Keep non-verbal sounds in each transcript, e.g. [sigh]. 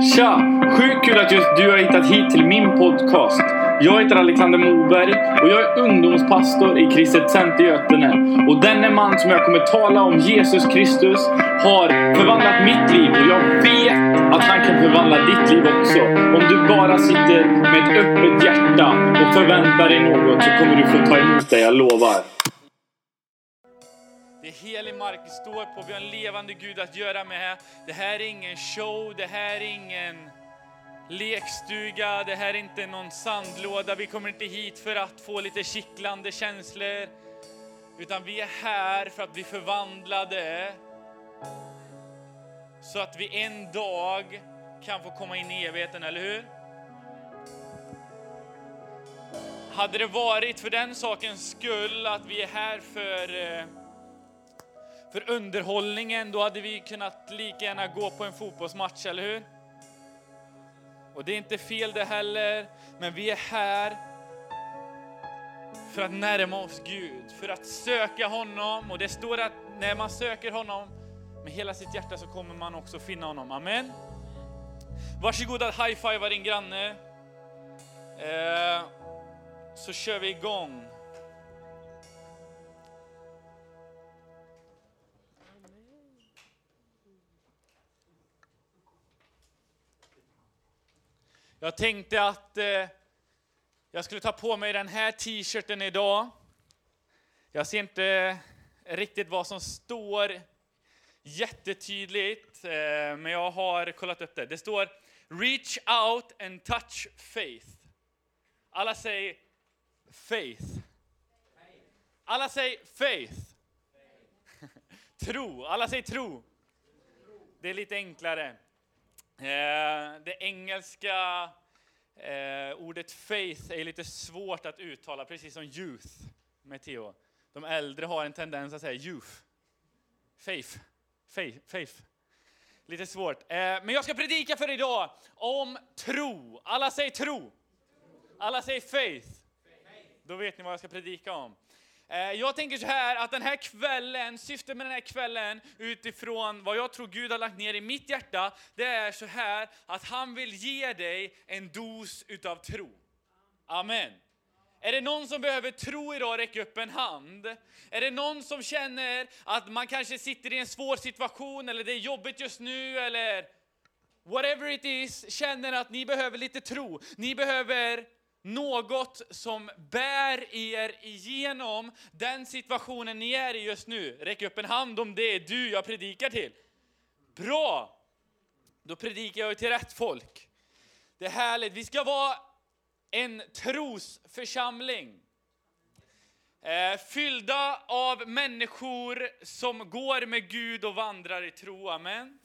Tja! Sjukt kul att just du har hittat hit till min podcast. Jag heter Alexander Moberg och jag är ungdomspastor i Kristet Center Götene. Och denne man som jag kommer tala om, Jesus Kristus, har förvandlat mitt liv och jag vet att han kan förvandla ditt liv också. Om du bara sitter med ett öppet hjärta och förväntar dig något så kommer du få ta emot det, jag lovar. Det är helig mark vi står på, vi har en levande Gud att göra med. Det här är ingen show, det här är ingen lekstuga, det här är inte någon sandlåda. Vi kommer inte hit för att få lite kittlande känslor. Utan vi är här för att bli förvandlade. Så att vi en dag kan få komma in i evigheten, eller hur? Hade det varit för den sakens skull att vi är här för eh, för underhållningen, då hade vi kunnat lika gärna gå på en fotbollsmatch, eller hur? Och det är inte fel det heller, men vi är här för att närma oss Gud, för att söka honom. Och det står att när man söker honom med hela sitt hjärta så kommer man också finna honom. Amen. Varsågod att high-fivea din granne. Eh, så kör vi igång. Jag tänkte att eh, jag skulle ta på mig den här t-shirten idag. Jag ser inte riktigt vad som står jättetydligt, eh, men jag har kollat upp det. Det står Reach out and touch faith. Alla säger faith. Alla säger faith. [laughs] Tro. Alla säger tro. Det är lite enklare. Eh, det engelska eh, ordet faith är lite svårt att uttala, precis som youth med Theo. De äldre har en tendens att säga youth. Faith. Faith. faith. Lite svårt. Eh, men jag ska predika för idag om tro. Alla säger tro. Alla säger faith. Då vet ni vad jag ska predika om. Eh, jag tänker så här att den här kvällen, syftet med den här kvällen utifrån vad jag tror Gud har lagt ner i mitt hjärta, det är så här att han vill ge dig en dos utav tro. Amen. Är det någon som behöver tro idag, räck upp en hand. Är det någon som känner att man kanske sitter i en svår situation eller det är jobbigt just nu eller whatever it is, känner att ni behöver lite tro. Ni behöver något som bär er igenom den situationen ni är i just nu. Räck upp en hand om det är du jag predikar till. Bra! Då predikar jag till rätt folk. Det är härligt. Vi ska vara en trosförsamling. Eh, fyllda av människor som går med Gud och vandrar i tro. Amen.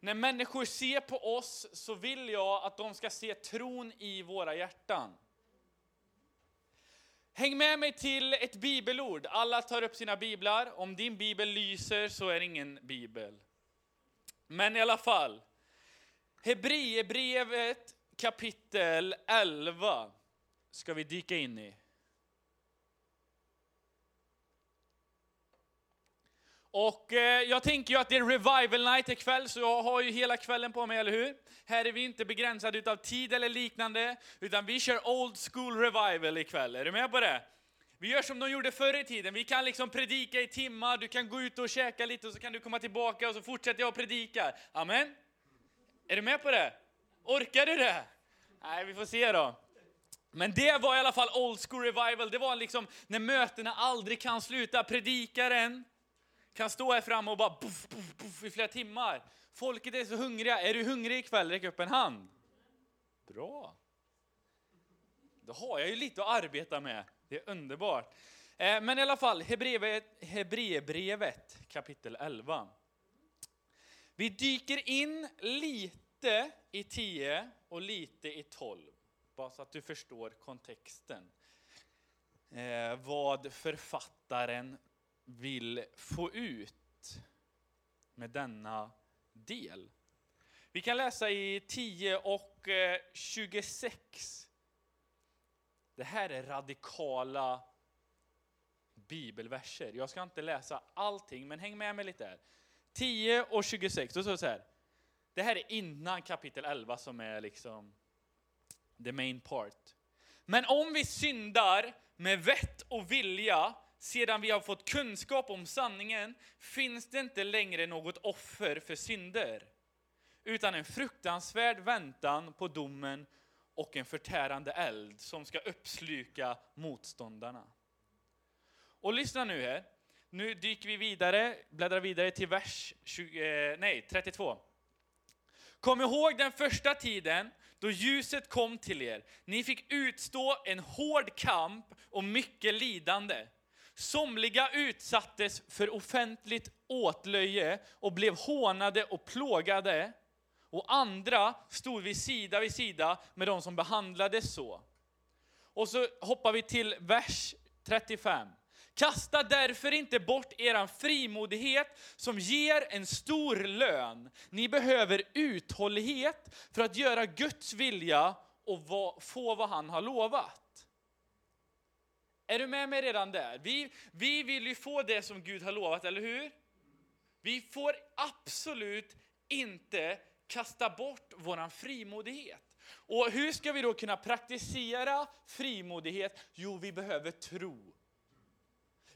När människor ser på oss så vill jag att de ska se tron i våra hjärtan. Häng med mig till ett bibelord. Alla tar upp sina biblar. Om din bibel lyser så är det ingen bibel. Men i alla fall. Hebreerbrevet kapitel 11 ska vi dyka in i. Och eh, jag tänker ju att det är revival night ikväll, så jag har ju hela kvällen på mig, eller hur? Här är vi inte begränsade utav tid eller liknande, utan vi kör old school revival ikväll. Är du med på det? Vi gör som de gjorde förr i tiden. Vi kan liksom predika i timmar, du kan gå ut och käka lite och så kan du komma tillbaka och så fortsätter jag att predika. Amen? Är du med på det? Orkar du det? Nej, vi får se då. Men det var i alla fall old school revival. Det var liksom när mötena aldrig kan sluta. Predikaren kan stå här framme och bara puff, puff, puff i flera timmar. Folket är så hungriga. Är du hungrig ikväll? Räck upp en hand. Bra. Då har jag ju lite att arbeta med. Det är underbart. Eh, men i alla fall, Hebreerbrevet kapitel 11. Vi dyker in lite i 10 och lite i 12. Bara så att du förstår kontexten. Eh, vad författaren vill få ut med denna del. Vi kan läsa i 10 och eh, 26. Det här är radikala bibelverser. Jag ska inte läsa allting, men häng med mig lite här. 10 och 26, då står det så här. Det här är innan kapitel 11 som är liksom the main part. Men om vi syndar med vett och vilja sedan vi har fått kunskap om sanningen finns det inte längre något offer för synder utan en fruktansvärd väntan på domen och en förtärande eld som ska uppsluka motståndarna. Och lyssna nu här. Nu dyker vi vidare, bläddrar vidare till vers 20, eh, nej, 32. Kom ihåg den första tiden då ljuset kom till er. Ni fick utstå en hård kamp och mycket lidande. Somliga utsattes för offentligt åtlöje och blev hånade och plågade. Och andra stod vid sida vid sida med de som behandlades så. Och så hoppar vi till vers 35. Kasta därför inte bort eran frimodighet som ger en stor lön. Ni behöver uthållighet för att göra Guds vilja och få vad han har lovat. Är du med mig redan där? Vi, vi vill ju få det som Gud har lovat, eller hur? Vi får absolut inte kasta bort våran frimodighet. Och hur ska vi då kunna praktisera frimodighet? Jo, vi behöver tro.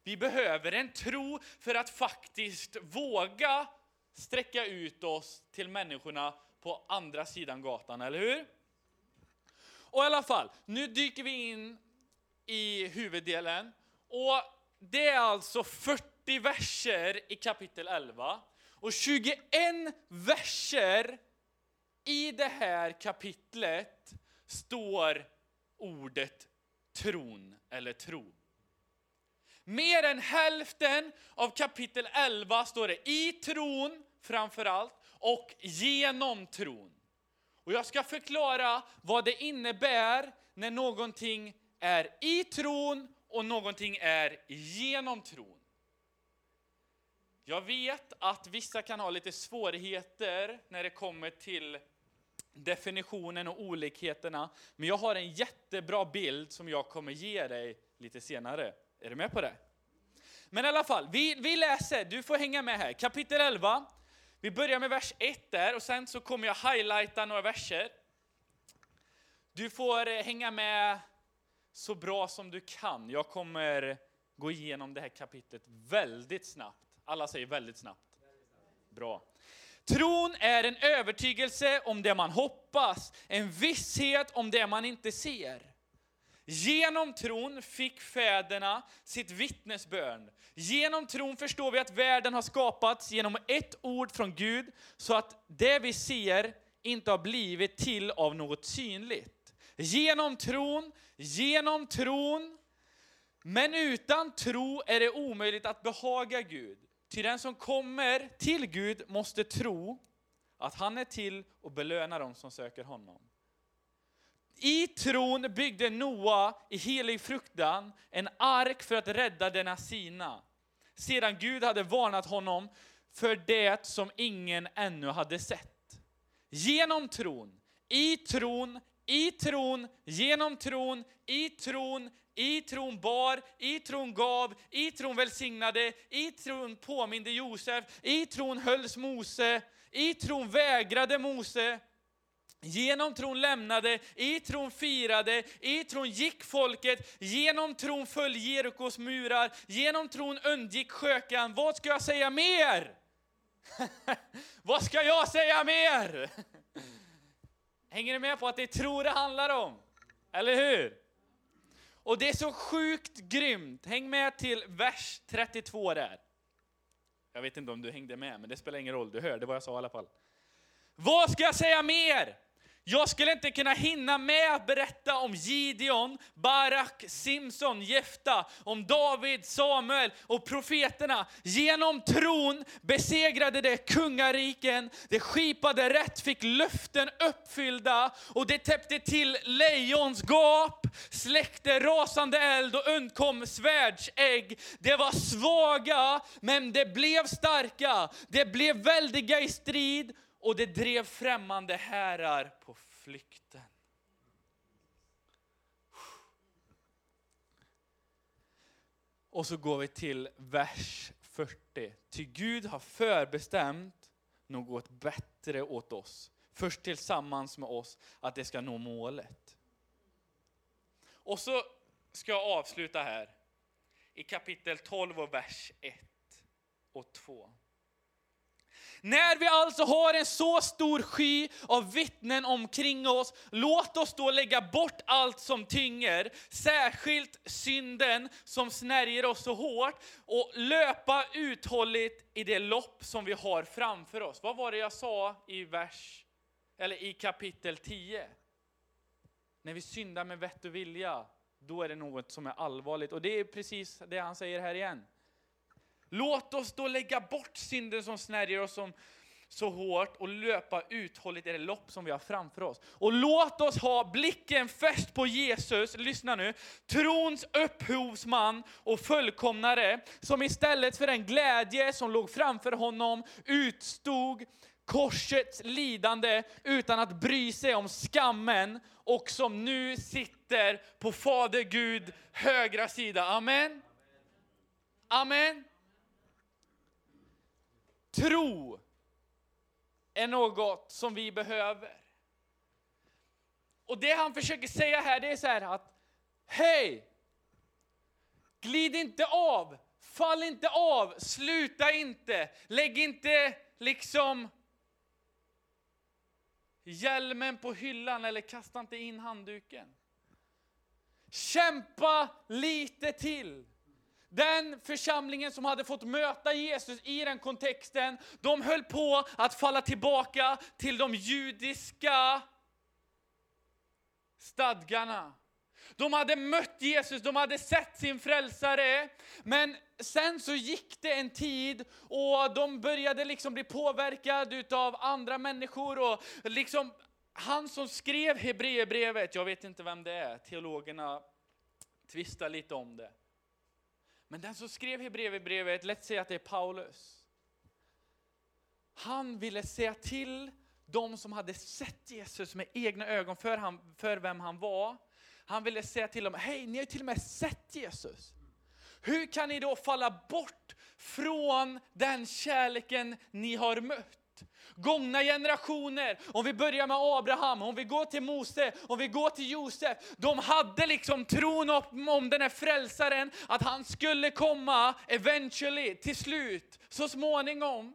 Vi behöver en tro för att faktiskt våga sträcka ut oss till människorna på andra sidan gatan, eller hur? Och i alla fall, nu dyker vi in i huvuddelen. Och det är alltså 40 verser i kapitel 11. Och 21 verser i det här kapitlet står ordet tron eller tro. Mer än hälften av kapitel 11 står det i tron framför allt och genom tron. Och jag ska förklara vad det innebär när någonting är i tron och någonting är genom tron. Jag vet att vissa kan ha lite svårigheter när det kommer till definitionen och olikheterna, men jag har en jättebra bild som jag kommer ge dig lite senare. Är du med på det? Men i alla fall, vi, vi läser, du får hänga med här, kapitel 11. Vi börjar med vers 1 där och sen så kommer jag highlighta några verser. Du får hänga med så bra som du kan. Jag kommer gå igenom det här kapitlet väldigt snabbt. Alla säger väldigt snabbt. Bra. Tron är en övertygelse om det man hoppas, en visshet om det man inte ser. Genom tron fick fäderna sitt vittnesbörd. Genom tron förstår vi att världen har skapats genom ett ord från Gud, så att det vi ser inte har blivit till av något synligt. Genom tron, genom tron, men utan tro är det omöjligt att behaga Gud. Ty den som kommer till Gud måste tro att han är till och belönar dem som söker honom. I tron byggde Noa i helig fruktan en ark för att rädda denna sina. Sedan Gud hade varnat honom för det som ingen ännu hade sett. Genom tron, i tron, i tron, genom tron, i tron, i tron bar, i tron gav, i tron välsignade, i tron påminde Josef, i tron hölls Mose, i tron vägrade Mose, Genom tron lämnade, i tron firade, i tron gick folket, genom tron föll Jerikos murar, genom tron undgick skökan. Vad ska jag säga mer? [laughs] Vad ska jag säga mer? Hänger ni med på att det är tro det handlar om? Eller hur? Och det är så sjukt grymt. Häng med till vers 32 där. Jag vet inte om du hängde med, men det spelar ingen roll. Du hörde vad jag sa i alla fall. Vad ska jag säga mer? Jag skulle inte kunna hinna med att berätta om Gideon, Barak, Simson, Jefta, om David, Samuel och profeterna. Genom tron besegrade det kungariken, det skipade rätt, fick löften uppfyllda och det täppte till lejons gap, släckte rasande eld och undkom svärdsägg. Det var svaga, men det blev starka. Det blev väldiga i strid och det drev främmande härar på flykten. Och så går vi till vers 40. Ty Gud har förbestämt något bättre åt oss. Först tillsammans med oss, att det ska nå målet. Och så ska jag avsluta här i kapitel 12 och vers 1 och 2. När vi alltså har en så stor sky av vittnen omkring oss, låt oss då lägga bort allt som tynger, särskilt synden som snärjer oss så hårt, och löpa uthålligt i det lopp som vi har framför oss. Vad var det jag sa i vers, eller i kapitel 10? När vi syndar med vett och vilja, då är det något som är allvarligt. Och det är precis det han säger här igen. Låt oss då lägga bort synden som snärjer oss som så hårt och löpa uthålligt i det lopp som vi har framför oss. Och låt oss ha blicken fäst på Jesus, lyssna nu, trons upphovsman och fullkomnare, som istället för den glädje som låg framför honom utstod korsets lidande utan att bry sig om skammen och som nu sitter på Fader Gud högra sida. Amen. Amen. Tro är något som vi behöver. Och det han försöker säga här, det är så här att, hej! Glid inte av, fall inte av, sluta inte, lägg inte liksom hjälmen på hyllan eller kasta inte in handduken. Kämpa lite till. Den församlingen som hade fått möta Jesus i den kontexten, de höll på att falla tillbaka till de judiska stadgarna. De hade mött Jesus, de hade sett sin frälsare, men sen så gick det en tid och de började liksom bli påverkade av andra människor och liksom han som skrev Hebreerbrevet, jag vet inte vem det är, teologerna tvistar lite om det. Men den som skrev Hebreerbrevet, låt säga att det är Paulus. Han ville säga till de som hade sett Jesus med egna ögon för, han, för vem han var. Han ville säga till dem, hej ni har ju till och med sett Jesus. Hur kan ni då falla bort från den kärleken ni har mött? Gångna generationer, om vi börjar med Abraham, om vi går till Mose, om vi går till Josef. De hade liksom tron om, om den här frälsaren, att han skulle komma eventually, till slut, så småningom.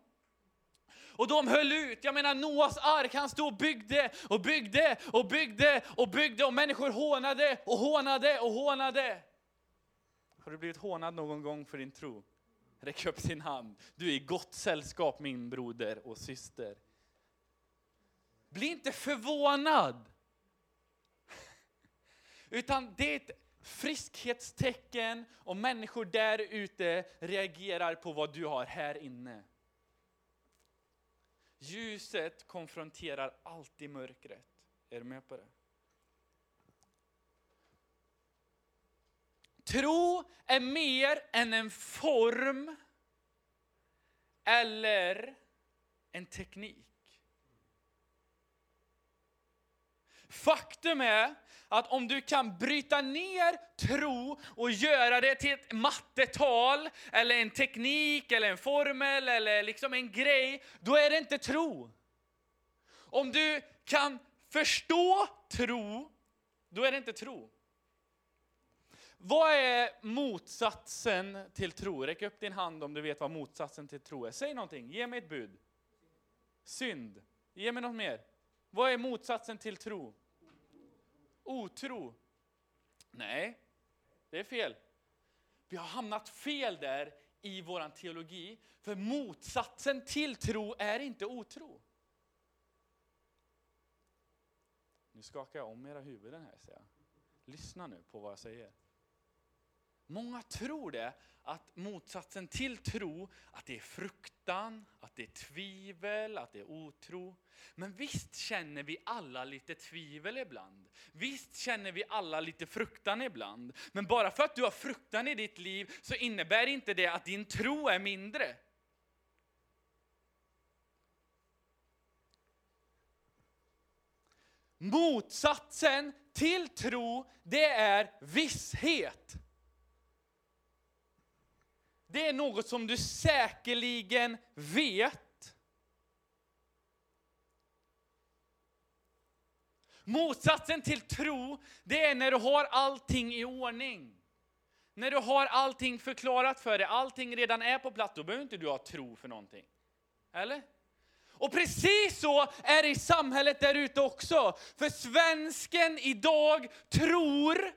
Och de höll ut. Jag menar Noas ark, han stod och byggde och byggde och byggde och byggde och människor hånade och hånade och hånade. Har du blivit hånad någon gång för din tro? Räck upp din hand. Du är i gott sällskap min broder och syster. Bli inte förvånad. [laughs] Utan det är ett friskhetstecken och människor där ute reagerar på vad du har här inne. Ljuset konfronterar alltid mörkret. Är du med på det? Tro är mer än en form eller en teknik. Faktum är att om du kan bryta ner tro och göra det till ett mattetal, eller en teknik, eller en formel, eller liksom en grej, då är det inte tro. Om du kan förstå tro, då är det inte tro. Vad är motsatsen till tro? Räck upp din hand om du vet vad motsatsen till tro är. Säg någonting, ge mig ett bud. Synd. Ge mig något mer. Vad är motsatsen till tro? Otro. Nej, det är fel. Vi har hamnat fel där i vår teologi, för motsatsen till tro är inte otro. Nu skakar jag om era huvuden här, säger jag. Lyssna nu på vad jag säger. Många tror det, att motsatsen till tro, att det är fruktan, att det är tvivel, att det är otro. Men visst känner vi alla lite tvivel ibland. Visst känner vi alla lite fruktan ibland. Men bara för att du har fruktan i ditt liv så innebär inte det att din tro är mindre. Motsatsen till tro, det är visshet det är något som du säkerligen vet. Motsatsen till tro, det är när du har allting i ordning. När du har allting förklarat för dig, allting redan är på plats, då behöver inte du ha tro för någonting. Eller? Och precis så är det i samhället där ute också. För svensken idag tror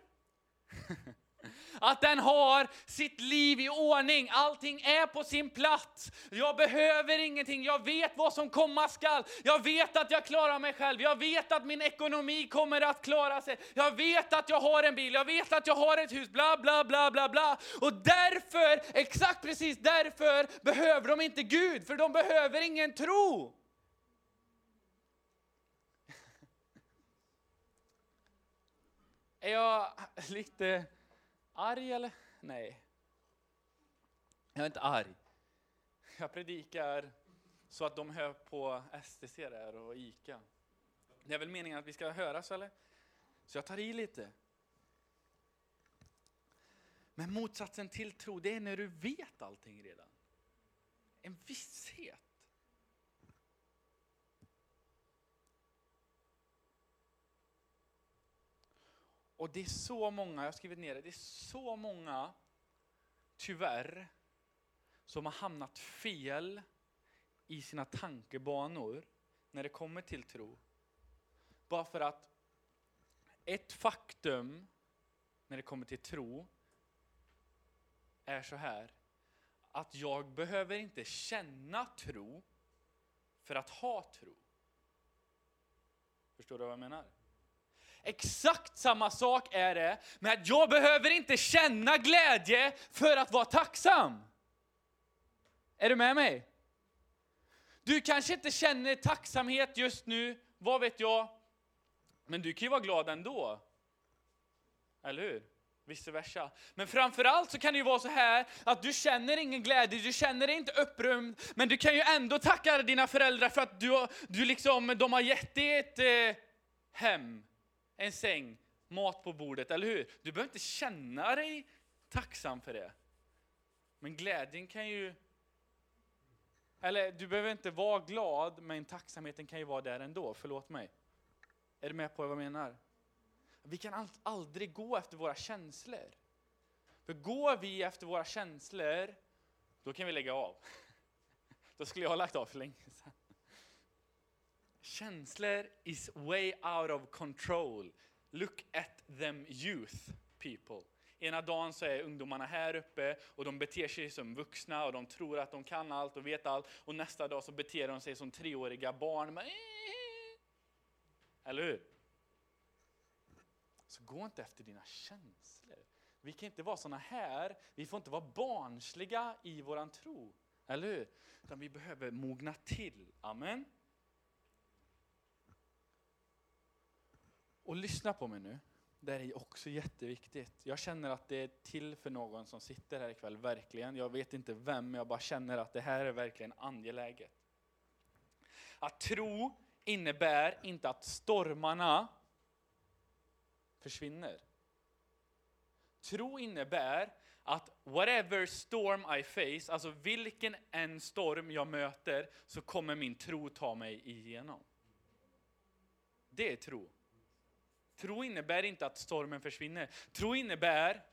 att den har sitt liv i ordning. Allting är på sin plats. Jag behöver ingenting. Jag vet vad som komma skall. Jag vet att jag klarar mig själv. Jag vet att min ekonomi kommer att klara sig. Jag vet att jag har en bil. Jag vet att jag har ett hus. Bla, bla, bla, bla, bla. Och därför, exakt precis därför, behöver de inte Gud. För de behöver ingen tro. [laughs] Är jag lite arg eller? Nej. Jag är inte arg. Jag predikar så att de hör på STC där och ICA. Det är väl meningen att vi ska höras eller? Så jag tar i lite. Men motsatsen till tro, det är när du vet allting redan. En visshet. Och det är så många, jag har skrivit ner det, det är så många, tyvärr, som har hamnat fel i sina tankebanor när det kommer till tro. Bara för att ett faktum när det kommer till tro är så här, att jag behöver inte känna tro för att ha tro. Förstår du vad jag menar? Exakt samma sak är det med att jag behöver inte känna glädje för att vara tacksam. Är du med mig? Du kanske inte känner tacksamhet just nu, vad vet jag? Men du kan ju vara glad ändå. Eller hur? Vice versa. Men framförallt så kan det ju vara så här att du känner ingen glädje, du känner dig inte upprymd, men du kan ju ändå tacka dina föräldrar för att du, du liksom, de har gett dig ett eh, hem en säng, mat på bordet, eller hur? Du behöver inte känna dig tacksam för det. Men glädjen kan ju... Eller du behöver inte vara glad, men tacksamheten kan ju vara där ändå. Förlåt mig. Är du med på vad jag menar? Vi kan aldrig gå efter våra känslor. För går vi efter våra känslor, då kan vi lägga av. [laughs] Då skulle jag ha lagt av för länge sedan. Känslor is way out of control. Look at them youth people. Ena dagen så är ungdomarna här uppe och de beter sig som vuxna och de tror att de kan allt och vet allt. Och nästa dag så beter de sig som treåriga barn. Eller hur? Så gå inte efter dina känslor. Vi kan inte vara såna här, vi får inte vara barnsliga i våran tro. Eller hur? Utan vi behöver mogna till. Amen. Och lyssna på mig nu. Det här är också jätteviktigt. Jag känner att det är till för någon som sitter här ikväll, verkligen. Jag vet inte vem, jag bara känner att det här är verkligen angeläget. Att tro innebär inte att stormarna försvinner. Tro innebär att whatever storm I face, alltså vilken en storm jag möter, så kommer min tro ta mig igenom. Det är tro. Tro innebär inte att stormen försvinner. Tro innebär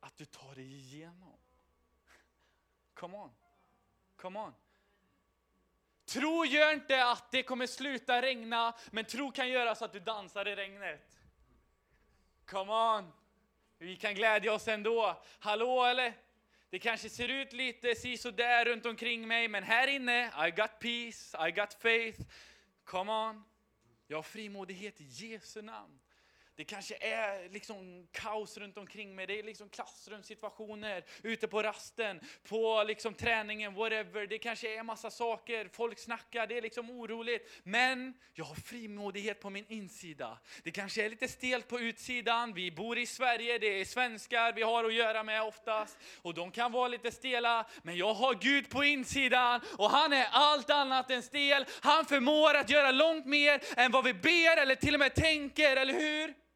att du tar dig igenom. Come on. Come on. Tro gör inte att det kommer sluta regna, men tro kan göra så att du dansar i regnet. Come on. Vi kan glädja oss ändå. Hallå eller? Det kanske ser ut lite sisådär runt omkring mig, men här inne, I got peace, I got faith. Come on. Jag har frimodighet i Jesu namn. Det kanske är liksom kaos runt omkring mig. Det är liksom klassrumssituationer, ute på rasten, på liksom träningen, whatever. Det kanske är massa saker, folk snackar, det är liksom oroligt. Men jag har frimodighet på min insida. Det kanske är lite stelt på utsidan. Vi bor i Sverige, det är svenskar vi har att göra med oftast. Och de kan vara lite stela, men jag har Gud på insidan och han är allt annat än stel. Han förmår att göra långt mer än vad vi ber eller till och med tänker, eller hur?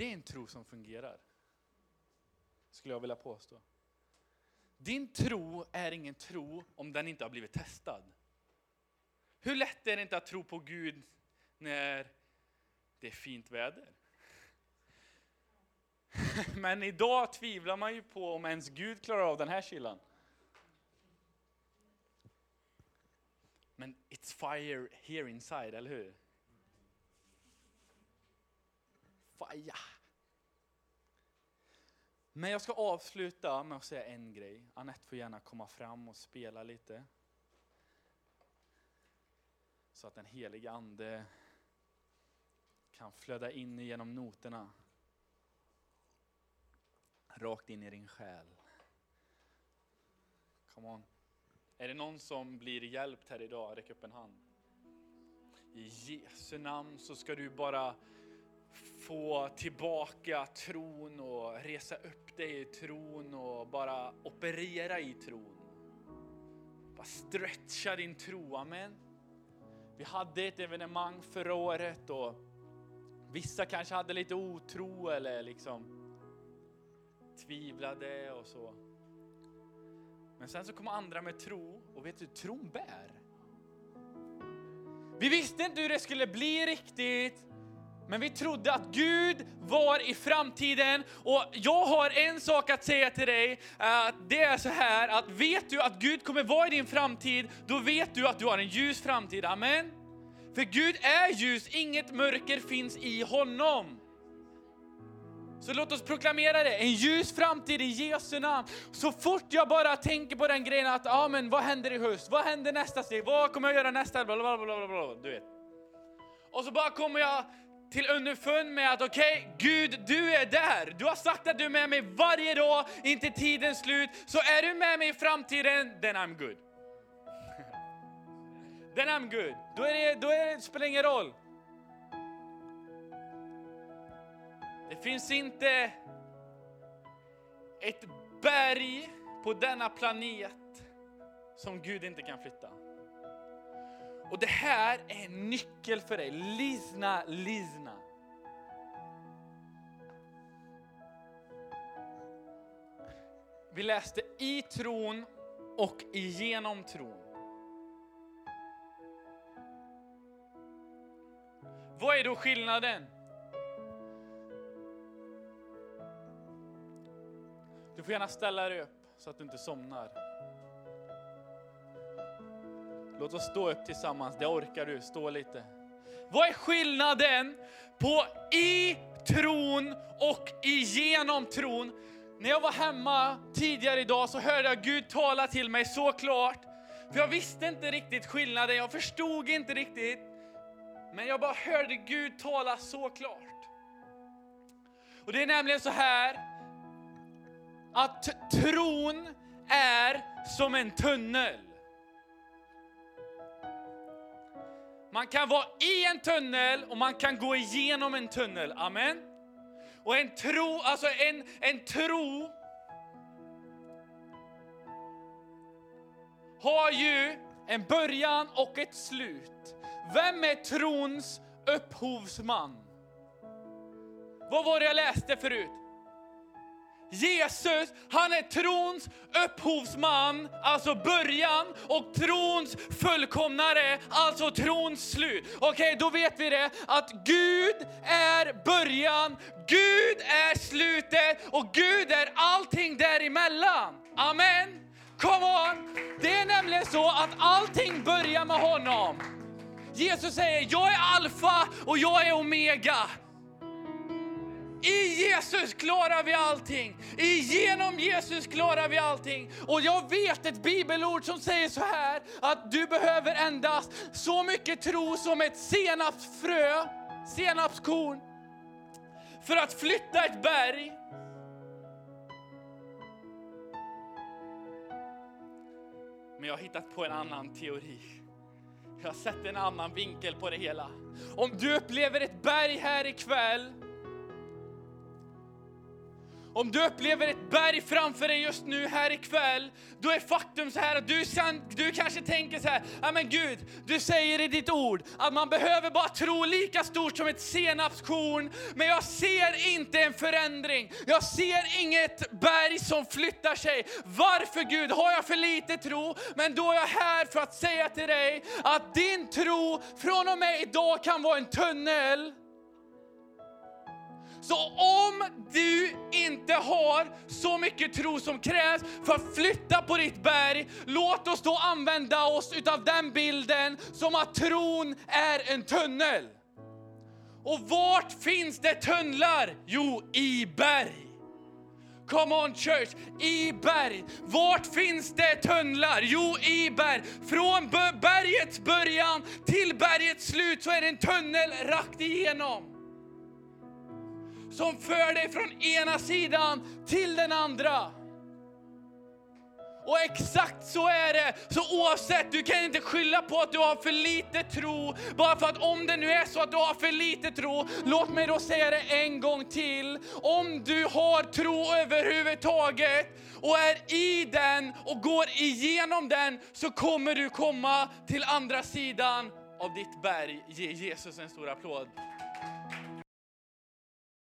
Det är en tro som fungerar. Skulle jag vilja påstå. Din tro är ingen tro om den inte har blivit testad. Hur lätt är det inte att tro på Gud när det är fint väder? [laughs] Men idag tvivlar man ju på om ens Gud klarar av den här kylan. Men it's fire here inside, eller hur? Fire! Men jag ska avsluta med att säga en grej. Annette får gärna komma fram och spela lite. Så att den heliga Ande kan flöda in genom noterna. Rakt in i din själ. Come on. Är det någon som blir hjälpt här idag? Räck upp en hand. I Jesu namn så ska du bara få tillbaka tron och resa upp dig i tron och bara operera i tron. Bara stretcha din tro, amen. Vi hade ett evenemang förra året och vissa kanske hade lite otro eller liksom tvivlade och så. Men sen så kom andra med tro och vet du, tron bär. Vi visste inte hur det skulle bli riktigt. Men vi trodde att Gud var i framtiden och jag har en sak att säga till dig. Eh, det är så här att vet du att Gud kommer vara i din framtid, då vet du att du har en ljus framtid. Amen. För Gud är ljus, inget mörker finns i honom. Så låt oss proklamera det, en ljus framtid i Jesu namn. Så fort jag bara tänker på den grejen att, ja men vad händer i höst? Vad händer nästa steg? Vad kommer jag göra nästa? Bla, bla, bla, bla, bla, du vet. Och så bara kommer jag till underfund med att okej, okay, Gud, du är där. Du har sagt att du är med mig varje dag, inte tidens slut. Så är du med mig i framtiden, then I'm good. [laughs] then I'm good. Då, är det, då är det, spelar det ingen roll. Det finns inte ett berg på denna planet som Gud inte kan flytta. Och det här är en nyckel för dig. Lyssna, lyssna. Vi läste i tron och igenom tron. Vad är då skillnaden? Du får gärna ställa dig upp så att du inte somnar. Låt oss stå upp tillsammans, det orkar du, stå lite. Vad är skillnaden på i tron och igenom tron? När jag var hemma tidigare idag så hörde jag Gud tala till mig så klart. För jag visste inte riktigt skillnaden, jag förstod inte riktigt. Men jag bara hörde Gud tala så klart. Och det är nämligen så här att tron är som en tunnel. Man kan vara i en tunnel och man kan gå igenom en tunnel. Amen. Och en tro, alltså en, en tro har ju en början och ett slut. Vem är trons upphovsman? Vad var det jag läste förut? Jesus, han är trons upphovsman, alltså början, och trons fullkomnare, alltså trons slut. Okej, okay, då vet vi det, att Gud är början, Gud är slutet och Gud är allting däremellan. Amen. Come on! Det är nämligen så att allting börjar med honom. Jesus säger, jag är alfa och jag är omega. I Jesus klarar vi allting. Genom Jesus klarar vi allting. Och jag vet ett bibelord som säger så här att du behöver endast så mycket tro som ett senapsfrö, senapskorn, för att flytta ett berg. Men jag har hittat på en annan teori. Jag har sett en annan vinkel på det hela. Om du upplever ett berg här ikväll om du upplever ett berg framför dig just nu här ikväll, då är faktum så här att du, du kanske tänker så här, ja men Gud, du säger i ditt ord att man behöver bara tro lika stort som ett senapskorn, men jag ser inte en förändring. Jag ser inget berg som flyttar sig. Varför Gud? Har jag för lite tro? Men då är jag här för att säga till dig att din tro från och med idag kan vara en tunnel så om du inte har så mycket tro som krävs för att flytta på ditt berg, låt oss då använda oss utav den bilden som att tron är en tunnel. Och vart finns det tunnlar? Jo, i berg. Come on church, i berg. Vart finns det tunnlar? Jo, i berg. Från bergets början till bergets slut så är det en tunnel rakt igenom som för dig från ena sidan till den andra. Och exakt så är det. Så oavsett, du kan inte skylla på att du har för lite tro. Bara för att om det nu är så att du har för lite tro, låt mig då säga det en gång till. Om du har tro överhuvudtaget och är i den och går igenom den så kommer du komma till andra sidan av ditt berg. Ge Jesus en stor applåd.